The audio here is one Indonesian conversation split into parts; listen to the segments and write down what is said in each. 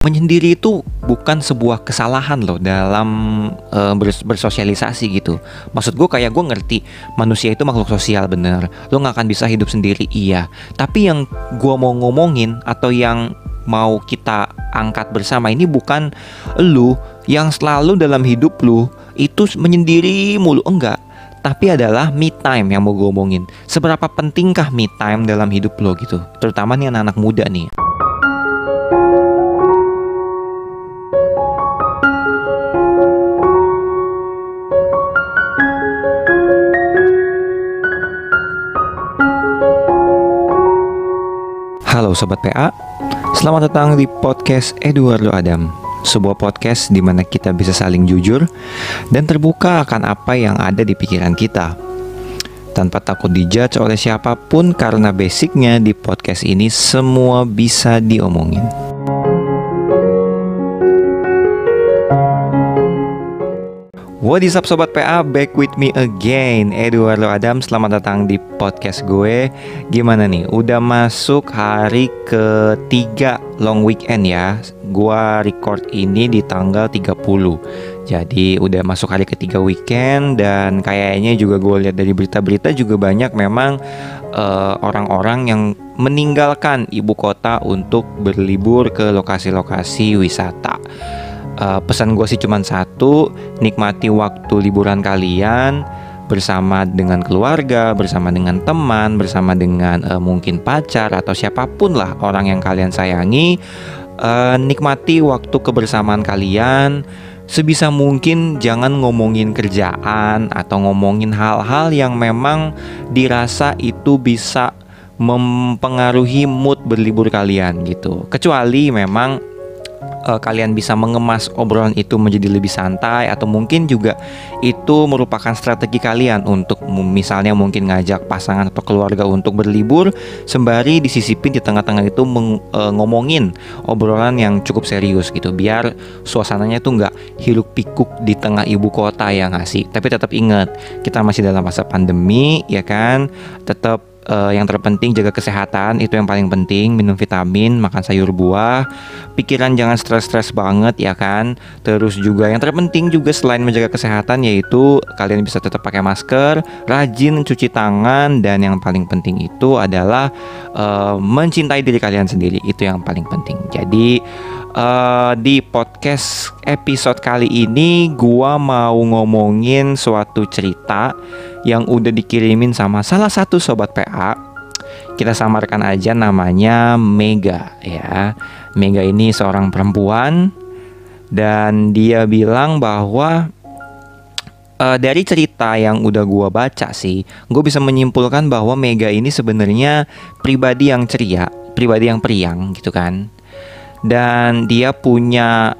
menyendiri itu bukan sebuah kesalahan loh dalam bers bersosialisasi gitu. Maksud gue kayak gue ngerti manusia itu makhluk sosial bener. Lo nggak akan bisa hidup sendiri iya. Tapi yang gue mau ngomongin atau yang mau kita angkat bersama ini bukan lu yang selalu dalam hidup lu itu menyendiri mulu enggak tapi adalah me time yang mau gue omongin. Seberapa pentingkah me time dalam hidup lo gitu, terutama nih anak-anak muda nih. Halo Sobat PA, selamat datang di podcast Eduardo Adam Sebuah podcast di mana kita bisa saling jujur dan terbuka akan apa yang ada di pikiran kita. Tanpa takut dijudge oleh siapa pun karena basicnya di podcast ini semua bisa diomongin What is up Sobat PA, back with me again Eduardo Adam, selamat datang di podcast gue. Gimana nih, udah masuk hari ketiga long weekend ya. Gue record ini di tanggal 30 Jadi udah masuk hari ketiga weekend Dan kayaknya juga gue lihat dari berita-berita juga banyak memang eh, orang-orang uh, yang meninggalkan ibu kota untuk berlibur ke lokasi-lokasi wisata uh, pesan gue sih cuma satu nikmati waktu liburan kalian bersama dengan keluarga, bersama dengan teman, bersama dengan uh, mungkin pacar atau siapa pun lah orang yang kalian sayangi. Uh, nikmati waktu kebersamaan kalian. Sebisa mungkin jangan ngomongin kerjaan atau ngomongin hal-hal yang memang dirasa itu bisa mempengaruhi mood berlibur kalian gitu. Kecuali memang uh, kalian bisa mengemas obrolan itu menjadi lebih santai atau mungkin juga itu merupakan strategi kalian untuk misalnya mungkin ngajak pasangan atau keluarga untuk berlibur sembari disisipin di tengah-tengah itu meng, uh, ngomongin obrolan yang cukup serius gitu. Biar suasananya tuh nggak hiruk pikuk di tengah ibu kota yang ngasih tapi tetap ingat kita masih dalam masa pandemi ya kan? Tetap uh, yang terpenting jaga kesehatan itu yang paling penting. Minum vitamin makan sayur buah. Pikiran jangan stres-stres banget ya kan? Terus juga yang terpenting juga selain menjaga kesehatan yaitu kalian bisa tetap pakai masker rajin cuci tangan dan yang paling penting itu adalah uh, mencintai diri kalian sendiri. Itu yang paling penting. Jadi uh, di podcast episode kali ini gua mau ngomongin suatu cerita yang udah dikirimin sama salah satu sobat PA. Kita samarkan aja namanya Mega ya. Mega ini seorang perempuan dan dia bilang bahwa uh, dari cerita yang udah gua baca sih, gue bisa menyimpulkan bahwa Mega ini sebenarnya pribadi yang ceria, pribadi yang periang gitu kan dan dia punya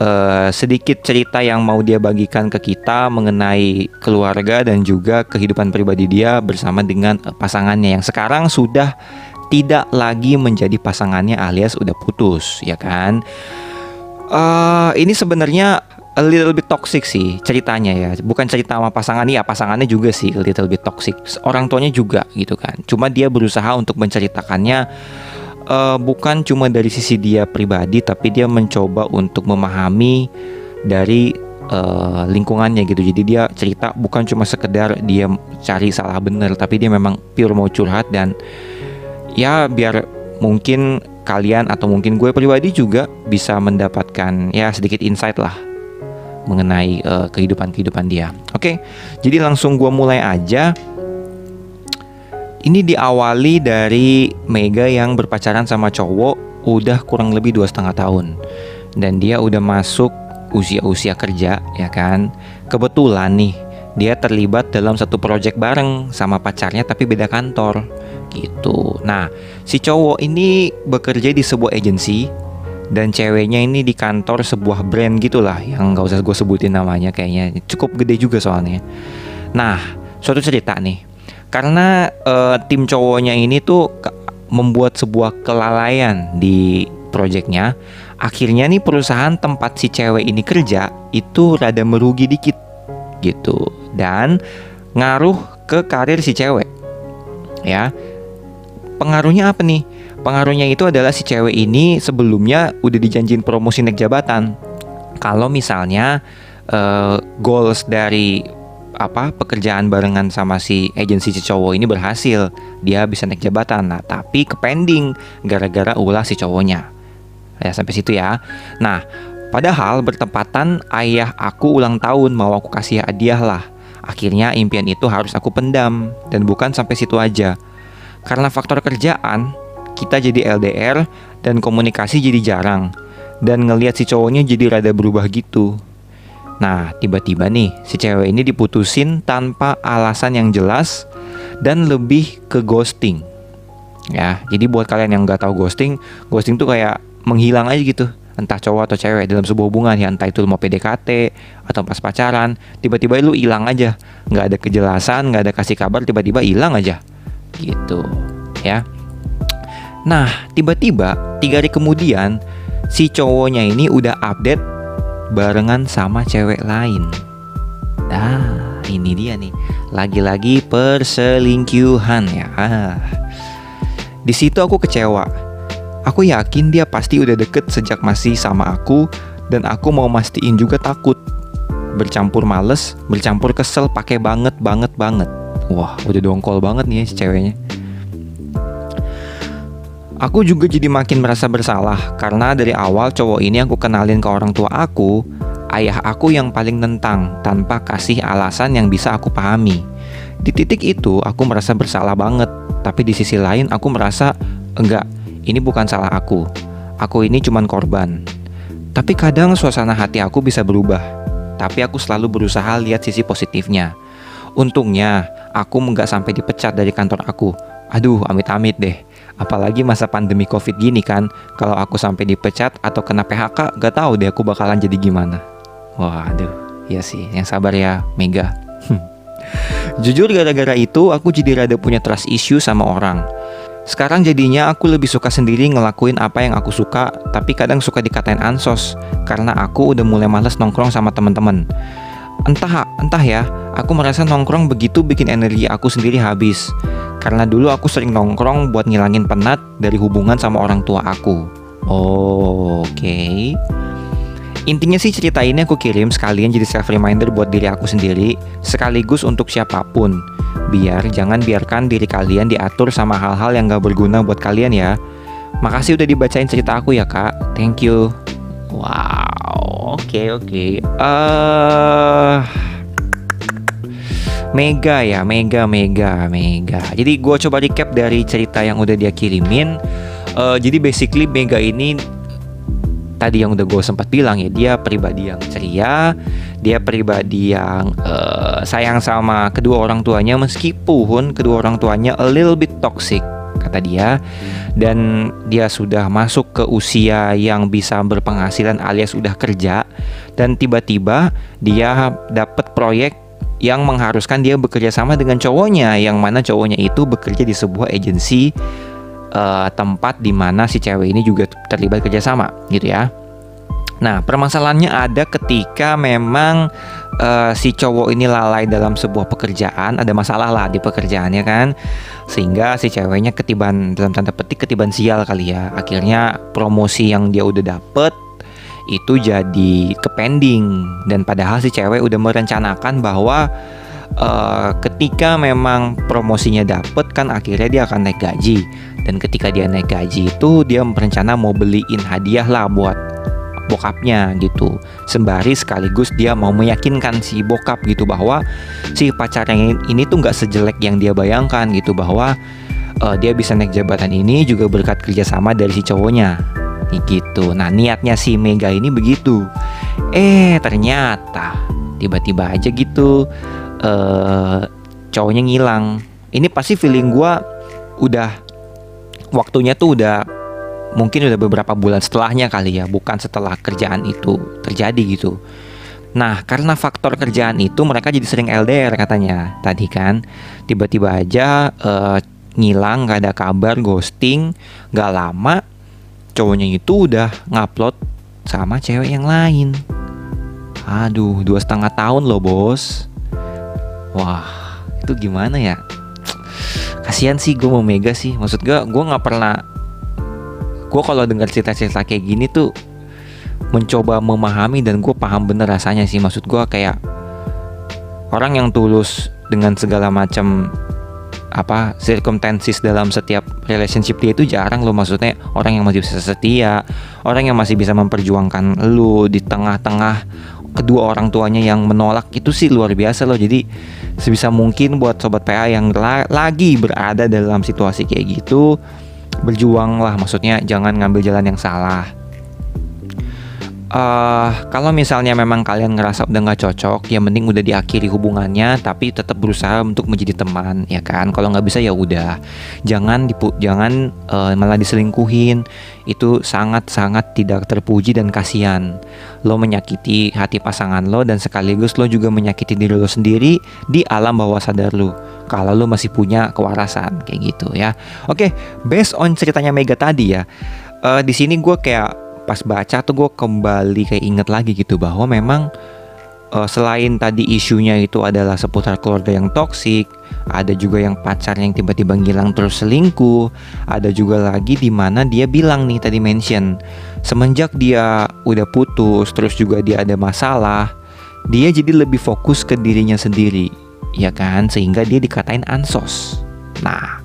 uh, sedikit cerita yang mau dia bagikan ke kita mengenai keluarga dan juga kehidupan pribadi dia bersama dengan uh, pasangannya yang sekarang sudah tidak lagi menjadi pasangannya alias udah putus ya kan? Uh, ini sebenarnya a little bit toxic sih ceritanya ya. Bukan cerita sama pasangan ya pasangannya juga sih a little bit toxic. Orang tuanya juga gitu kan. Cuma dia berusaha untuk menceritakannya uh, bukan cuma dari sisi dia pribadi tapi dia mencoba untuk memahami dari uh, lingkungannya gitu jadi dia cerita bukan cuma sekedar dia cari salah benar tapi dia memang pure mau curhat dan ya biar mungkin kalian atau mungkin gue pribadi juga bisa mendapatkan ya sedikit insight lah mengenai uh, kehidupan kehidupan dia. Oke, okay? jadi langsung gue mulai aja. Ini diawali dari Mega yang berpacaran sama cowok udah kurang lebih dua setengah tahun dan dia udah masuk usia-usia kerja ya kan. Kebetulan nih dia terlibat dalam satu proyek bareng sama pacarnya tapi beda kantor gitu. Nah si cowok ini bekerja di sebuah agensi dan ceweknya ini di kantor sebuah brand gitulah yang gak usah gue sebutin namanya kayaknya cukup gede juga soalnya. Nah suatu cerita nih karena uh, tim cowoknya ini tuh membuat sebuah kelalaian di proyeknya akhirnya nih perusahaan tempat si cewek ini kerja itu rada merugi dikit gitu. Dan ngaruh ke karir si cewek ya. Pengaruhnya apa nih? Pengaruhnya itu adalah si cewek ini sebelumnya udah dijanjin promosi naik jabatan. Kalau misalnya uh, goals dari apa pekerjaan barengan sama si agensi si cowok ini berhasil, dia bisa naik jabatan. Nah, tapi ke pending gara-gara ulah si cowoknya. Ya sampai situ ya. Nah, padahal bertepatan ayah aku ulang tahun mau aku kasih hadiah lah. Akhirnya impian itu harus aku pendam dan bukan sampai situ aja. Karena faktor kerjaan, kita jadi LDR dan komunikasi jadi jarang dan ngelihat si cowoknya jadi rada berubah gitu. Nah, tiba-tiba nih si cewek ini diputusin tanpa alasan yang jelas dan lebih ke ghosting. Ya, jadi buat kalian yang nggak tahu ghosting, ghosting tuh kayak menghilang aja gitu. Entah cowok atau cewek dalam sebuah hubungan ya, entah itu mau PDKT atau pas pacaran, tiba-tiba lu hilang aja, nggak ada kejelasan, nggak ada kasih kabar, tiba-tiba hilang aja, gitu, ya. Nah, tiba-tiba tiga hari kemudian si cowoknya ini udah update barengan sama cewek lain. Nah, ini dia nih. Lagi-lagi perselingkuhan ya. Ah. Di situ aku kecewa. Aku yakin dia pasti udah deket sejak masih sama aku dan aku mau mastiin juga takut. Bercampur males, bercampur kesel pakai banget banget banget. Wah, udah dongkol banget nih si ceweknya. Aku juga jadi makin merasa bersalah karena dari awal cowok ini aku kenalin ke orang tua aku, ayah aku yang paling nentang tanpa kasih alasan yang bisa aku pahami. Di titik itu aku merasa bersalah banget, tapi di sisi lain aku merasa enggak, ini bukan salah aku. Aku ini cuman korban. Tapi kadang suasana hati aku bisa berubah. Tapi aku selalu berusaha lihat sisi positifnya. Untungnya, aku enggak sampai dipecat dari kantor aku. Aduh, amit-amit deh. Apalagi masa pandemi covid gini kan Kalau aku sampai dipecat atau kena PHK Gak tahu deh aku bakalan jadi gimana. Wah aduh Iya sih yang sabar ya Mega. Jujur gara-gara itu aku jadi rada punya trust issue sama orang. Sekarang jadinya aku lebih suka sendiri ngelakuin apa yang aku suka, tapi kadang suka dikatain ansos karena aku udah mulai males nongkrong sama teman-teman. Entah, entah ya, aku merasa nongkrong begitu bikin energi aku sendiri habis. Karena dulu aku sering nongkrong buat ngilangin penat dari hubungan sama orang tua aku. Oh, Oke. Okay. Intinya sih cerita ini aku kirim sekalian jadi self reminder buat diri aku sendiri, sekaligus untuk siapa pun. Biar jangan biarkan diri kalian diatur sama hal-hal yang gak berguna buat kalian ya. Makasih udah dibacain cerita aku ya kak. Thank you. Wow. Oke okay, oke. Okay. Uh, Mega ya, mega, mega, mega. Jadi gue coba recap dari cerita yang udah dia kirimin. Uh, jadi basically Mega ini tadi yang udah gue sempat bilang ya, dia pribadi yang ceria, dia pribadi yang uh, sayang sama kedua orang tuanya meskipun kedua orang tuanya a little bit toxic kata dia dan dia sudah masuk ke usia yang bisa berpenghasilan alias sudah kerja dan tiba-tiba dia dapat proyek yang mengharuskan dia bekerja sama dengan cowoknya yang mana cowoknya itu bekerja di sebuah agensi uh, tempat di mana si cewek ini juga terlibat kerjasama gitu ya. Nah permasalahannya ada ketika memang uh, si cowok ini lalai dalam sebuah pekerjaan ada masalah lah di pekerjaannya kan sehingga si ceweknya ketiban dalam tanda petik ketiban sial kali ya akhirnya promosi yang dia udah dapet itu jadi kepending. Dan padahal si cewek udah merencanakan bahwa uh, ketika memang promosinya dapet kan akhirnya dia akan naik gaji. Dan ketika dia naik gaji itu dia berencana mau beliin hadiah lah buat bokapnya gitu. Sembari sekaligus dia mau meyakinkan si bokap gitu bahwa si pacarnya ini tuh nggak sejelek yang dia bayangkan gitu bahwa uh, dia bisa naik jabatan ini juga berkat kerjasama dari si cowoknya gitu. Nah niatnya si Mega ini begitu. Eh ternyata tiba-tiba aja gitu uh, cowoknya ngilang. Ini pasti feeling gue udah waktunya tuh udah mungkin udah beberapa bulan setelahnya kali ya, bukan setelah kerjaan itu terjadi gitu. Nah, karena faktor kerjaan itu mereka jadi sering LDR katanya tadi kan. Tiba-tiba aja uh, ngilang, gak ada kabar, ghosting, gak lama cowoknya itu udah ngupload sama cewek yang lain. Aduh, dua setengah tahun loh bos. Wah, itu gimana ya? Kasihan sih gue mau mega sih. Maksud gue, gue nggak pernah gue kalau dengar cerita-cerita kayak gini tuh mencoba memahami dan gue paham bener rasanya sih maksud gue kayak orang yang tulus dengan segala macam apa circumstances dalam setiap relationship dia itu jarang loh. Maksudnya orang yang masih bisa setia orang yang masih bisa memperjuangkan lu di tengah-tengah kedua orang tuanya yang menolak itu sih luar biasa loh. Jadi sebisa mungkin buat sobat PA yang la lagi berada dalam situasi kayak gitu berjuang lah maksudnya jangan ngambil jalan yang salah uh, kalau misalnya memang kalian ngerasa udah nggak cocok, ya mending udah diakhiri hubungannya, tapi tetap berusaha untuk menjadi teman, ya kan? Kalau nggak bisa ya udah, jangan dipu, jangan uh, malah diselingkuhin. Itu sangat-sangat tidak terpuji dan kasihan. Lo menyakiti hati pasangan lo dan sekaligus lo juga menyakiti diri lo sendiri di alam bawah sadar lo. Kalau lo masih punya kewarasan kayak gitu ya. Oke, based on ceritanya Mega tadi ya. Uh, di sini gue kayak pas baca tuh gue kembali kayak inget lagi gitu bahwa memang uh, selain tadi isunya itu adalah seputar keluarga yang toksik, ada juga yang pacar yang tiba-tiba ngilang terus selingkuh, ada juga lagi di mana dia bilang nih tadi mention semenjak dia udah putus terus juga dia ada masalah, dia jadi lebih fokus ke dirinya sendiri, ya kan? Sehingga dia dikatain ansos. Nah,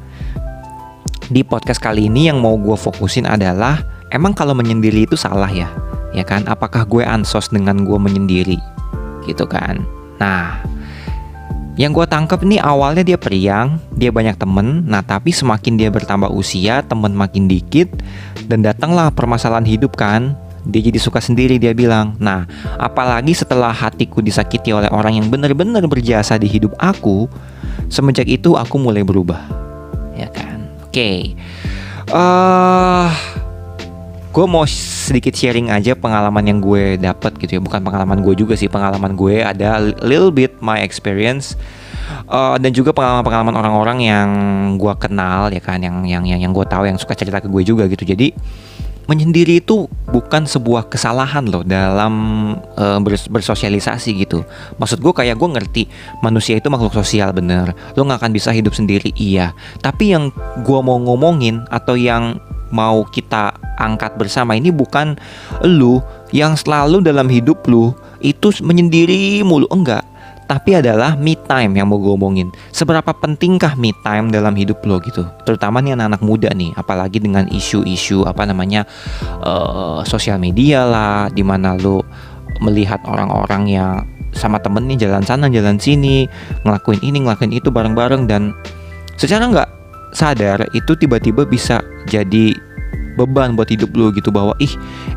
di podcast kali ini yang mau gue fokusin adalah emang kalau menyendiri itu salah ya? Ya kan? Apakah gue ansos dengan gue menyendiri? Gitu kan? Nah, yang gue tangkap ini awalnya dia periang, dia banyak temen, nah tapi semakin dia bertambah usia, temen makin dikit, dan datanglah permasalahan hidup kan, dia jadi suka sendiri dia bilang Nah apalagi setelah hatiku disakiti oleh orang yang benar-benar berjasa di hidup aku Semenjak itu aku mulai berubah Ya kan Oke okay. uh, gue mau sedikit sharing aja pengalaman yang gue dapat gitu ya bukan pengalaman gue juga sih pengalaman gue ada little bit my experience uh, dan juga pengalaman-pengalaman orang-orang yang gue kenal ya kan yang yang yang yang gue tahu yang suka cerita ke gue juga gitu jadi menyendiri itu bukan sebuah kesalahan loh dalam uh, bers bersosialisasi gitu. Maksud gue kayak gue ngerti manusia itu makhluk sosial bener. Lo nggak akan bisa hidup sendiri iya. Tapi yang gue mau ngomongin atau yang mau kita angkat bersama. Ini bukan lu yang selalu dalam hidup lu itu menyendiri mulu. Enggak. Tapi adalah me time yang mau gue omongin. Seberapa pentingkah me time dalam hidup lo gitu, terutama nih anak-anak muda nih, apalagi dengan isu-isu apa namanya uh, sosial media lah, di mana lo melihat orang-orang yang sama temennya jalan sana jalan sini, ngelakuin ini ngelakuin itu bareng-bareng. Dan secara nggak sadar itu tiba-tiba bisa jadi beban buat hidup lu gitu bahwa ih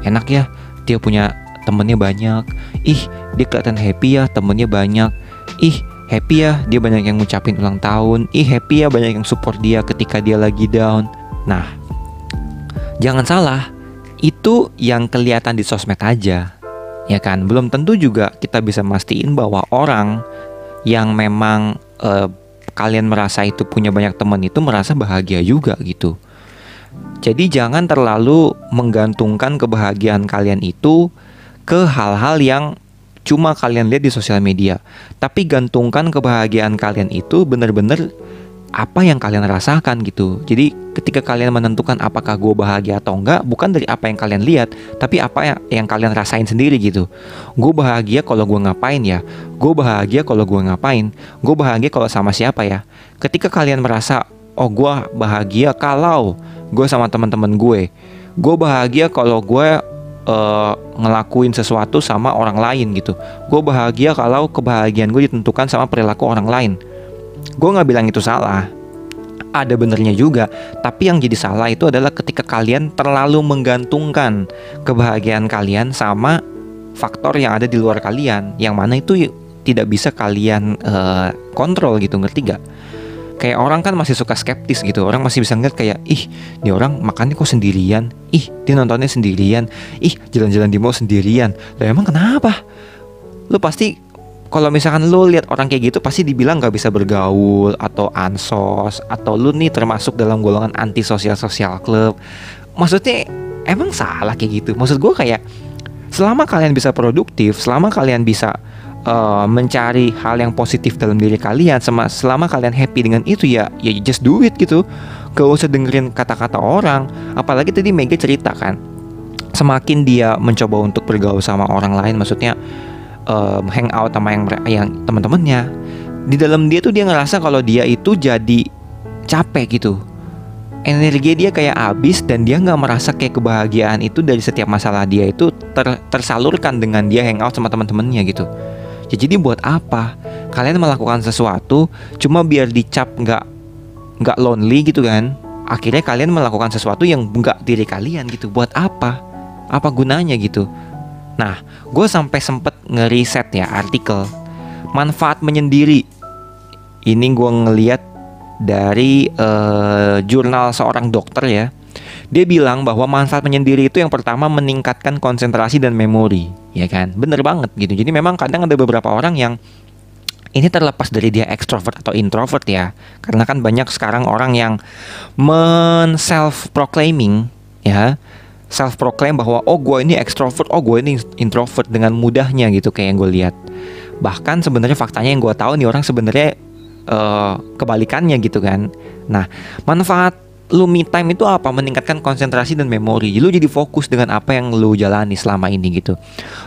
enak ya dia punya temennya banyak. Ih dia kelihatan happy ya temennya banyak. Ih happy ya dia banyak yang ngucapin ulang tahun. Ih happy ya banyak yang support dia ketika dia lagi down. Nah jangan salah itu yang kelihatan di sosmed aja ya kan? Belum tentu juga kita bisa mastiin bahwa orang yang memang uh, kalian merasa itu punya banyak teman itu merasa bahagia juga gitu jadi jangan terlalu menggantungkan kebahagiaan kalian itu ke hal-hal yang cuma kalian lihat di sosial media. Tapi gantungkan kebahagiaan kalian itu benar-benar apa yang kalian rasakan gitu. Jadi ketika kalian menentukan apakah gue bahagia atau enggak, bukan dari apa yang kalian lihat, tapi apa yang, yang kalian rasain sendiri gitu. Gue bahagia kalau gue ngapain ya. Gue bahagia kalau gue ngapain. Gue bahagia kalau sama siapa ya. Ketika kalian merasa, oh gue bahagia kalau gue sama teman-teman gue. Gue bahagia kalau gue uh, ngelakuin sesuatu sama orang lain gitu. Gue bahagia kalau kebahagiaan gue ditentukan sama perilaku orang lain. Gue nggak bilang itu salah. Ada benernya juga tapi yang jadi salah itu adalah ketika kalian terlalu menggantungkan kebahagiaan kalian sama faktor yang ada di luar kalian yang mana itu tidak bisa kalian uh, kontrol gitu ngerti gak? Kayak orang kan masih suka skeptis gitu. Orang masih bisa ngeliat kayak ih ini orang makannya kok sendirian? Ih dia nontonnya sendirian? Ih jalan-jalan di mall sendirian? Lah emang kenapa? Lu pasti kalau misalkan lu lihat orang kayak gitu pasti dibilang gak bisa bergaul atau ansos atau lu nih termasuk dalam golongan anti sosial sosial club maksudnya emang salah kayak gitu? Maksud gue kayak selama kalian bisa produktif selama kalian bisa uh, mencari hal yang positif dalam diri kalian sama selama kalian happy dengan itu ya ya just do it gitu. Gak usah dengerin kata-kata orang. Apalagi tadi Mega cerita kan semakin dia mencoba untuk bergaul sama orang lain maksudnya um, hang out sama yang yang teman-temannya di dalam dia tuh dia ngerasa kalau dia itu jadi capek gitu. Energi dia kayak habis dan dia nggak merasa kayak kebahagiaan itu dari setiap masalah dia itu ter, tersalurkan dengan dia hangout sama teman-temannya gitu. Ya, jadi buat apa kalian melakukan sesuatu cuma biar dicap nggak nggak lonely gitu kan? Akhirnya kalian melakukan sesuatu yang nggak diri kalian gitu. Buat apa? Apa gunanya gitu? Nah, gue sampai sempet ngeriset ya artikel manfaat menyendiri. Ini gue ngeliat dari uh, jurnal seorang dokter ya. Dia bilang bahwa manfaat menyendiri itu yang pertama meningkatkan konsentrasi dan memori, ya kan? Bener banget gitu. Jadi memang kadang ada beberapa orang yang ini terlepas dari dia ekstrovert atau introvert ya. Karena kan banyak sekarang orang yang men self proclaiming ya self proclaim bahwa oh gue ini ekstrovert, oh gue ini introvert dengan mudahnya gitu kayak yang gue lihat. Bahkan sebenarnya faktanya yang gue tahu nih orang sebenarnya uh, kebalikannya gitu kan. Nah, manfaat lu me time itu apa? Meningkatkan konsentrasi dan memori. Lu jadi fokus dengan apa yang lu jalani selama ini gitu.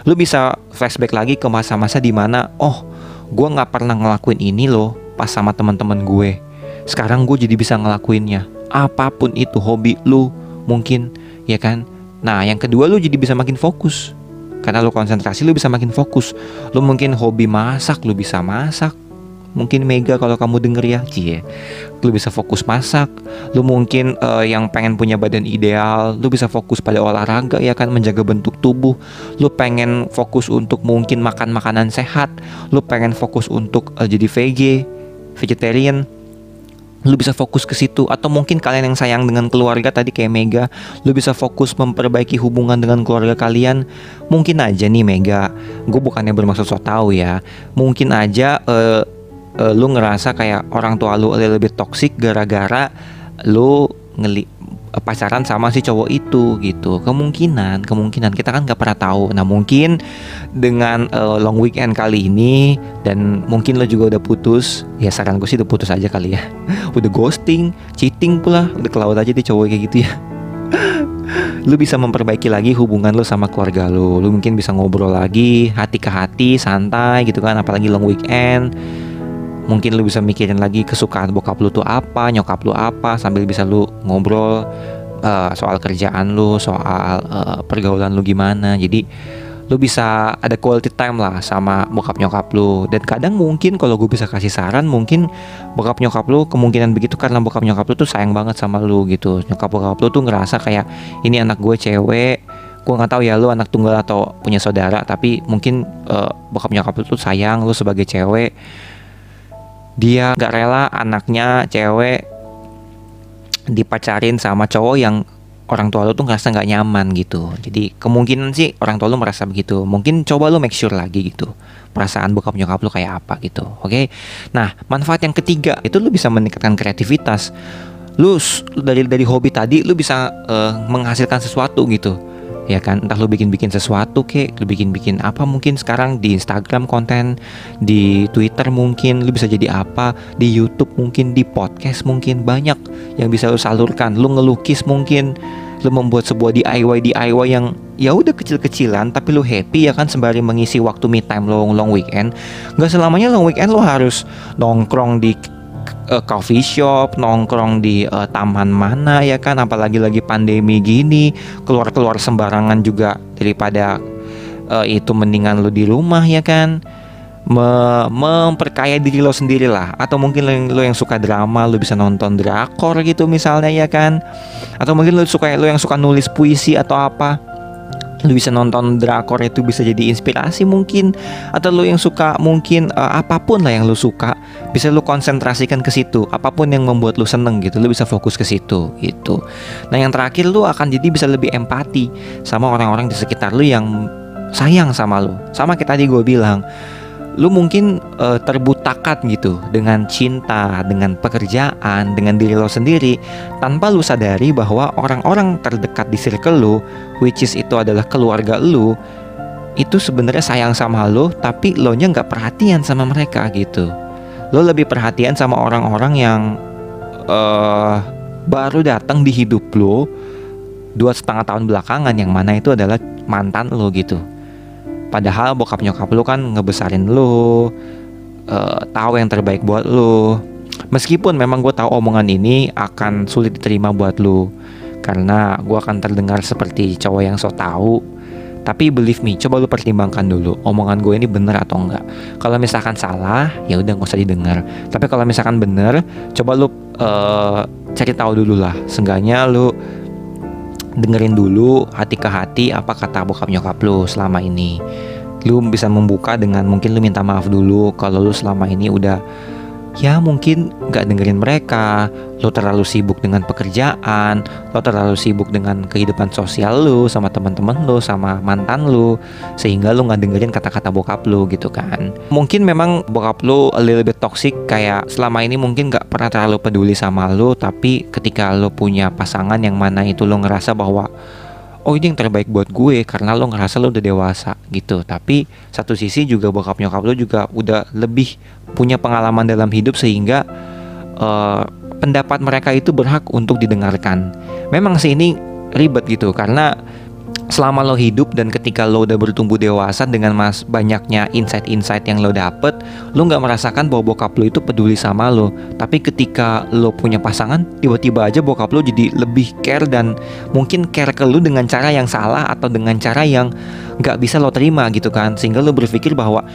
Lu bisa flashback lagi ke masa-masa di mana, oh, gue nggak pernah ngelakuin ini loh pas sama teman-teman gue. Sekarang gue jadi bisa ngelakuinnya. Apa pun itu hobi lu mungkin, ya kan? Nah, yang kedua lu jadi bisa makin fokus. Karena lu konsentrasi lu bisa makin fokus. Lu mungkin hobi masak, lu bisa masak mungkin Mega kalau kamu denger ya cie. Lu bisa fokus masak lu mungkin uh, yang pengen punya badan ideal lu bisa fokus pada olahraga ya kan menjaga bentuk tubuh. Lu pengen fokus untuk mungkin makan makanan sehat lu pengen fokus untuk uh, jadi VG vegetarian. Lu bisa fokus ke situ. Atau mungkin kalian yang sayang dengan keluarga tadi kayak Mega lu bisa fokus memperbaiki hubungan dengan keluarga kalian. Mungkin aja nih Mega gue bukannya bermaksud so tau ya. Mungkin aja uh, uh, lu ngerasa kayak orang tua lu lebih toksik gara-gara lu ngeli pacaran sama si cowok itu gitu. Kemungkinan kemungkinan. Kita kan nggak pernah tahu. Nah mungkin dengan uh, long weekend kali ini dan mungkin lo juga udah putus ya saran gue sih udah putus aja kali ya. Udah ghosting cheating pula. Udah kelawat aja di cowok kayak gitu ya. Lu bisa memperbaiki lagi hubungan lu sama keluarga lu. Lu mungkin bisa ngobrol lagi hati ke hati santai gitu kan. Apalagi long weekend mungkin lu bisa mikirin lagi kesukaan bokap lu tuh apa nyokap lu apa sambil bisa lu ngobrol uh, soal kerjaan lu soal uh, pergaulan lu gimana. Jadi lu bisa ada quality time lah sama bokap nyokap lu. Dan kadang mungkin kalau gue bisa kasih saran mungkin bokap nyokap lu kemungkinan begitu karena bokap nyokap lu tuh sayang banget sama lu gitu. Nyokap bokap lu tuh ngerasa kayak ini anak gue cewek gue nggak tahu ya lu anak tunggal atau punya saudara tapi mungkin uh, bokap nyokap lu tuh sayang lu sebagai cewek dia gak rela anaknya cewek dipacarin sama cowok yang orang tua lu tuh ngerasa nggak nyaman gitu. Jadi kemungkinan sih orang tua lu merasa begitu. Mungkin coba lu make sure lagi gitu. Perasaan bokap nyokap lu kayak apa gitu. Oke. Okay? Nah, manfaat yang ketiga itu lu bisa meningkatkan kreativitas. Lu dari dari hobi tadi lu bisa uh, menghasilkan sesuatu gitu ya kan? Entah lu bikin-bikin sesuatu kek lu bikin-bikin apa mungkin sekarang di Instagram konten di Twitter mungkin lu bisa jadi apa di YouTube mungkin di podcast mungkin banyak yang bisa lu salurkan lu ngelukis mungkin lu membuat sebuah DIY DIY yang ya udah kecil-kecilan tapi lu happy ya kan sembari mengisi waktu me time long long weekend. Nggak selamanya long weekend lu harus nongkrong di uh, coffee shop, nongkrong di uh, taman mana ya kan, apalagi lagi pandemi gini, keluar-keluar sembarangan juga daripada uh, itu mendingan lu di rumah ya kan. Me memperkaya diri lo sendiri lah atau mungkin lo yang, lo yang suka drama lo bisa nonton drakor gitu misalnya ya kan? Atau mungkin lo suka lo yang suka nulis puisi atau apa lu bisa nonton drakor itu bisa jadi inspirasi mungkin atau lu yang suka mungkin uh, apa pun lah yang lu suka bisa lu konsentrasikan ke situ. Apa pun yang membuat lu seneng gitu lu bisa fokus ke situ gitu. Nah yang terakhir lu akan jadi bisa lebih empati sama orang-orang di sekitar lu yang sayang sama lu. Sama kayak tadi gue bilang lu mungkin uh, terbutakan gitu dengan cinta, dengan pekerjaan, dengan diri lo sendiri tanpa lu sadari bahwa orang-orang terdekat di circle lu, which is itu adalah keluarga lu, itu sebenarnya sayang sama lo, tapi lo nya nggak perhatian sama mereka gitu. Lo lebih perhatian sama orang-orang yang uh, baru datang di hidup lo dua setengah tahun belakangan yang mana itu adalah mantan lo gitu padahal bokap nyokap lo kan ngebesarin lo uh, tahu yang terbaik buat lo meskipun memang gue tahu omongan ini akan sulit diterima buat lo karena gue akan terdengar seperti cowok yang so tau tapi believe me, coba lu pertimbangkan dulu omongan gue ini bener atau enggak. Kalau misalkan salah, ya udah nggak usah didengar. Tapi kalau misalkan bener, coba lu uh, cari tahu dulu lah. Seenggaknya lu dengerin dulu hati ke hati apa kata bokap nyokap lu selama ini. Lu bisa membuka dengan mungkin lu minta maaf dulu kalau lu selama ini udah ya mungkin nggak dengerin mereka. Lo terlalu sibuk dengan pekerjaan lo terlalu sibuk dengan kehidupan sosial lo sama teman-teman lo sama mantan lo sehingga lo nggak dengerin kata-kata bokap lo gitu kan. Mungkin memang bokap lo a little bit toxic kayak selama ini mungkin nggak pernah terlalu peduli sama lo tapi ketika lo punya pasangan yang mana itu lo ngerasa bahwa oh ini yang terbaik buat gue karena lo ngerasa lo udah dewasa gitu. Tapi satu sisi juga bokap nyokap lo juga udah lebih punya pengalaman dalam hidup sehingga uh, pendapat mereka itu berhak untuk didengarkan. Memang sih ini ribet gitu karena selama lo hidup dan ketika lo udah bertumbuh dewasa dengan mas banyaknya insight-insight yang lo dapet, lo nggak merasakan bahwa bokap lo itu peduli sama lo. Tapi ketika lo punya pasangan, tiba-tiba aja bokap lo jadi lebih care dan mungkin care ke lo dengan cara yang salah atau dengan cara yang nggak bisa lo terima gitu kan, sehingga lo berpikir bahwa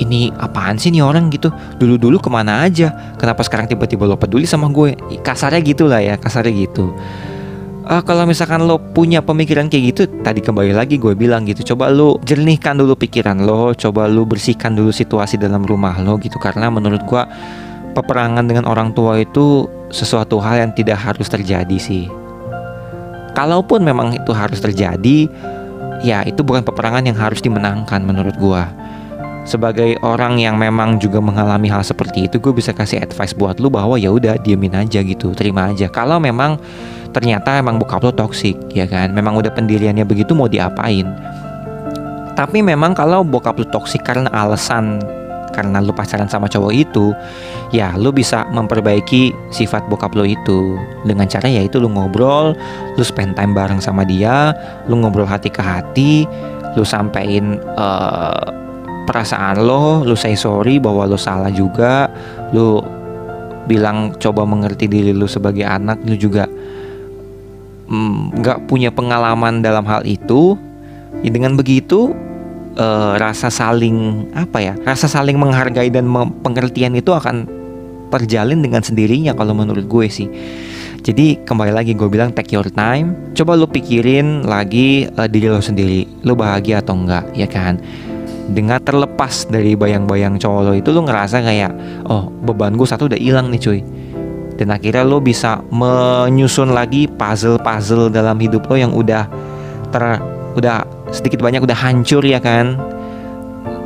ini apaan sih nih orang? gitu. Dulu-dulu ke mana aja? Kenapa sekarang tiba-tiba lo peduli sama gue? Kasarnya gitu lah ya kasarnya gitu uh, kalau misalkan lo punya pemikiran kayak gitu tadi kembali lagi gue bilang gitu coba lo jernihkan dulu pikiran lo coba lo bersihkan dulu situasi dalam rumah lo gitu. Karena menurut gue peperangan dengan orang tua itu sesuatu hal yang tidak harus terjadi sih. Kalaupun memang itu harus terjadi ya itu bukan peperangan yang harus dimenangkan menurut gue sebagai orang yang memang juga mengalami hal seperti itu gue bisa kasih advice buat lu bahwa ya udah diemin aja gitu terima aja. Kalau memang ternyata emang bokap lo toksik ya kan? Memang udah pendiriannya begitu mau diapain? Tapi memang kalau bokap lo toksik karena alasan karena lu pacaran sama cowok itu ya lu bisa memperbaiki sifat bokap lo itu. Dengan cara ya itu lu ngobrol lu spend time bareng sama dia lu ngobrol hati ke hati lu sampein uh, perasaan lo lu say sorry bahwa lo salah juga lu bilang coba mengerti diri lu sebagai anak lu juga nggak mm, punya pengalaman dalam hal itu ya dengan begitu uh, rasa saling apa ya rasa saling menghargai dan pengertian itu akan terjalin dengan sendirinya kalau menurut gue sih. Jadi kembali lagi gue bilang take your time. Coba lu pikirin lagi uh, diri lo sendiri. Lo bahagia atau enggak ya kan? Dengan terlepas dari bayang-bayang cowok lo itu lo ngerasa kayak oh beban gue satu udah hilang nih cuy dan akhirnya lo bisa menyusun lagi puzzle-puzzle dalam hidup lo yang udah ter udah sedikit banyak udah hancur ya kan?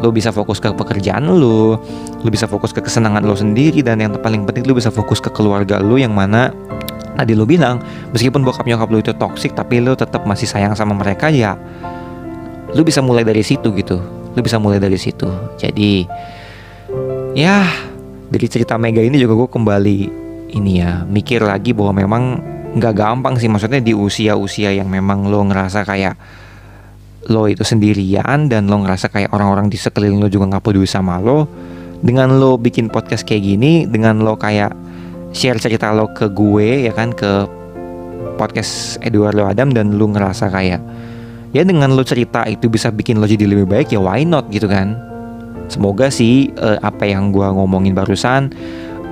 Lo bisa fokus ke pekerjaan lo lo bisa fokus ke kesenangan lo sendiri dan yang paling penting lo bisa fokus ke keluarga lo yang mana tadi lo bilang meskipun bokap nyokap lo itu toksik tapi lo tetap masih sayang sama mereka ya lo bisa mulai dari situ gitu. Lo bisa mulai dari situ. Jadi ya dari cerita Mega ini juga gue kembali ini ya mikir lagi bahwa memang nggak gampang sih. Maksudnya di usia-usia yang memang lo ngerasa kayak lo itu sendirian dan lo ngerasa kayak orang-orang di sekeliling lo juga nggak peduli sama lo. Dengan lo bikin podcast kayak gini dengan lo kayak share cerita lo ke gue ya kan ke podcast Eduardo Adam dan lo ngerasa kayak ya dengan lo cerita itu bisa bikin lo jadi lebih baik ya why not gitu kan? Semoga sih uh, apa yang gue ngomongin barusan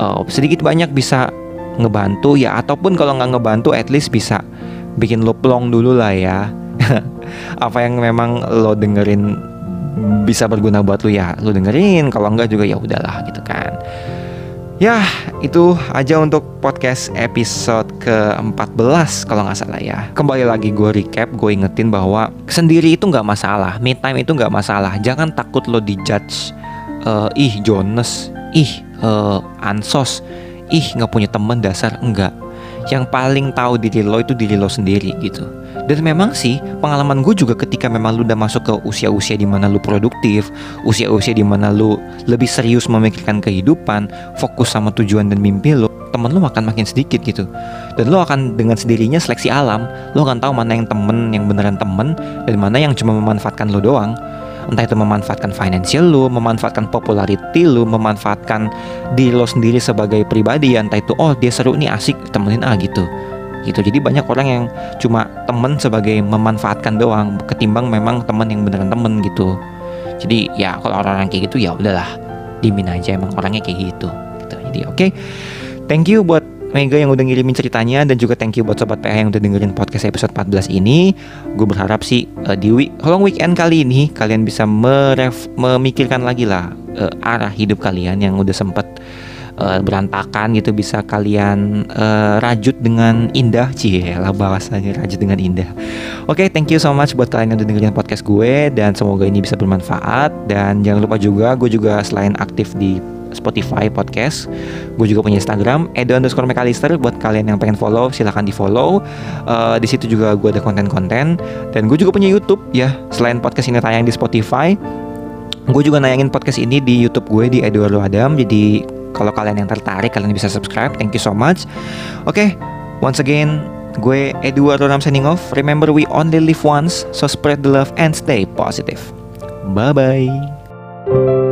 uh, sedikit banyak bisa ngebantu ya ataupun kalau nggak ngebantu at least bisa bikin lo plong dulu lah ya. Apa yang memang lo dengerin bisa berguna buat lo ya lo dengerin. Kalau enggak juga ya udahlah gitu kan. Ya itu aja untuk podcast episode ke-14 kalau nggak salah ya. Kembali lagi gue recap gue ingetin bahwa sendiri itu nggak masalah me time itu nggak masalah. Jangan takut lo dijudge uh, ih Jonas ih uh, ansos. Ih nggak punya teman dasar. Enggak. Yang paling tahu diri lo itu diri lo sendiri gitu. Dan memang sih pengalaman gue juga ketika memang lu udah masuk ke usia-usia di mana lu produktif usia-usia di mana lu lebih serius memikirkan kehidupan fokus sama tujuan dan mimpi lo temen lo akan makin sedikit gitu. Dan lo akan dengan sendirinya seleksi alam lo akan tahu mana yang temen yang beneran temen dan mana yang cuma memanfaatkan lo doang entah itu memanfaatkan financial lo, memanfaatkan popularity lo, memanfaatkan diri lo sendiri sebagai pribadi, entah itu oh dia seru nih asik temenin ah gitu gitu jadi banyak orang yang cuma temen sebagai memanfaatkan doang ketimbang memang temen yang beneran temen gitu jadi ya kalau orang-orang kayak gitu ya udahlah dimin aja emang orangnya kayak gitu, gitu. jadi oke okay. thank you buat Mega yang udah ngirimin ceritanya dan juga thank you buat sobat PH yang udah dengerin podcast episode 14 ini. Gue berharap sih uh, di week, long weekend kali ini kalian bisa meref, memikirkan lagi lah uh, arah hidup kalian yang udah sempet uh, berantakan gitu bisa kalian uh, rajut dengan indah cie lah bahasanya rajut dengan indah. Oke, okay, thank you so much buat kalian yang udah dengerin podcast gue dan semoga ini bisa bermanfaat dan jangan lupa juga gue juga selain aktif di Spotify podcast. Gue juga punya Instagram Edo underscore McAllister buat kalian yang pengen follow silahkan di follow. Uh, di situ juga gue ada konten-konten dan gue juga punya YouTube ya. Selain podcast ini tayang di Spotify, gue juga nayangin podcast ini di YouTube gue di Eduardo Adam. Jadi kalau kalian yang tertarik kalian bisa subscribe. Thank you so much. Oke, okay, once again gue Eduardo Adam signing off. Remember we only live once, so spread the love and stay positive. Bye bye.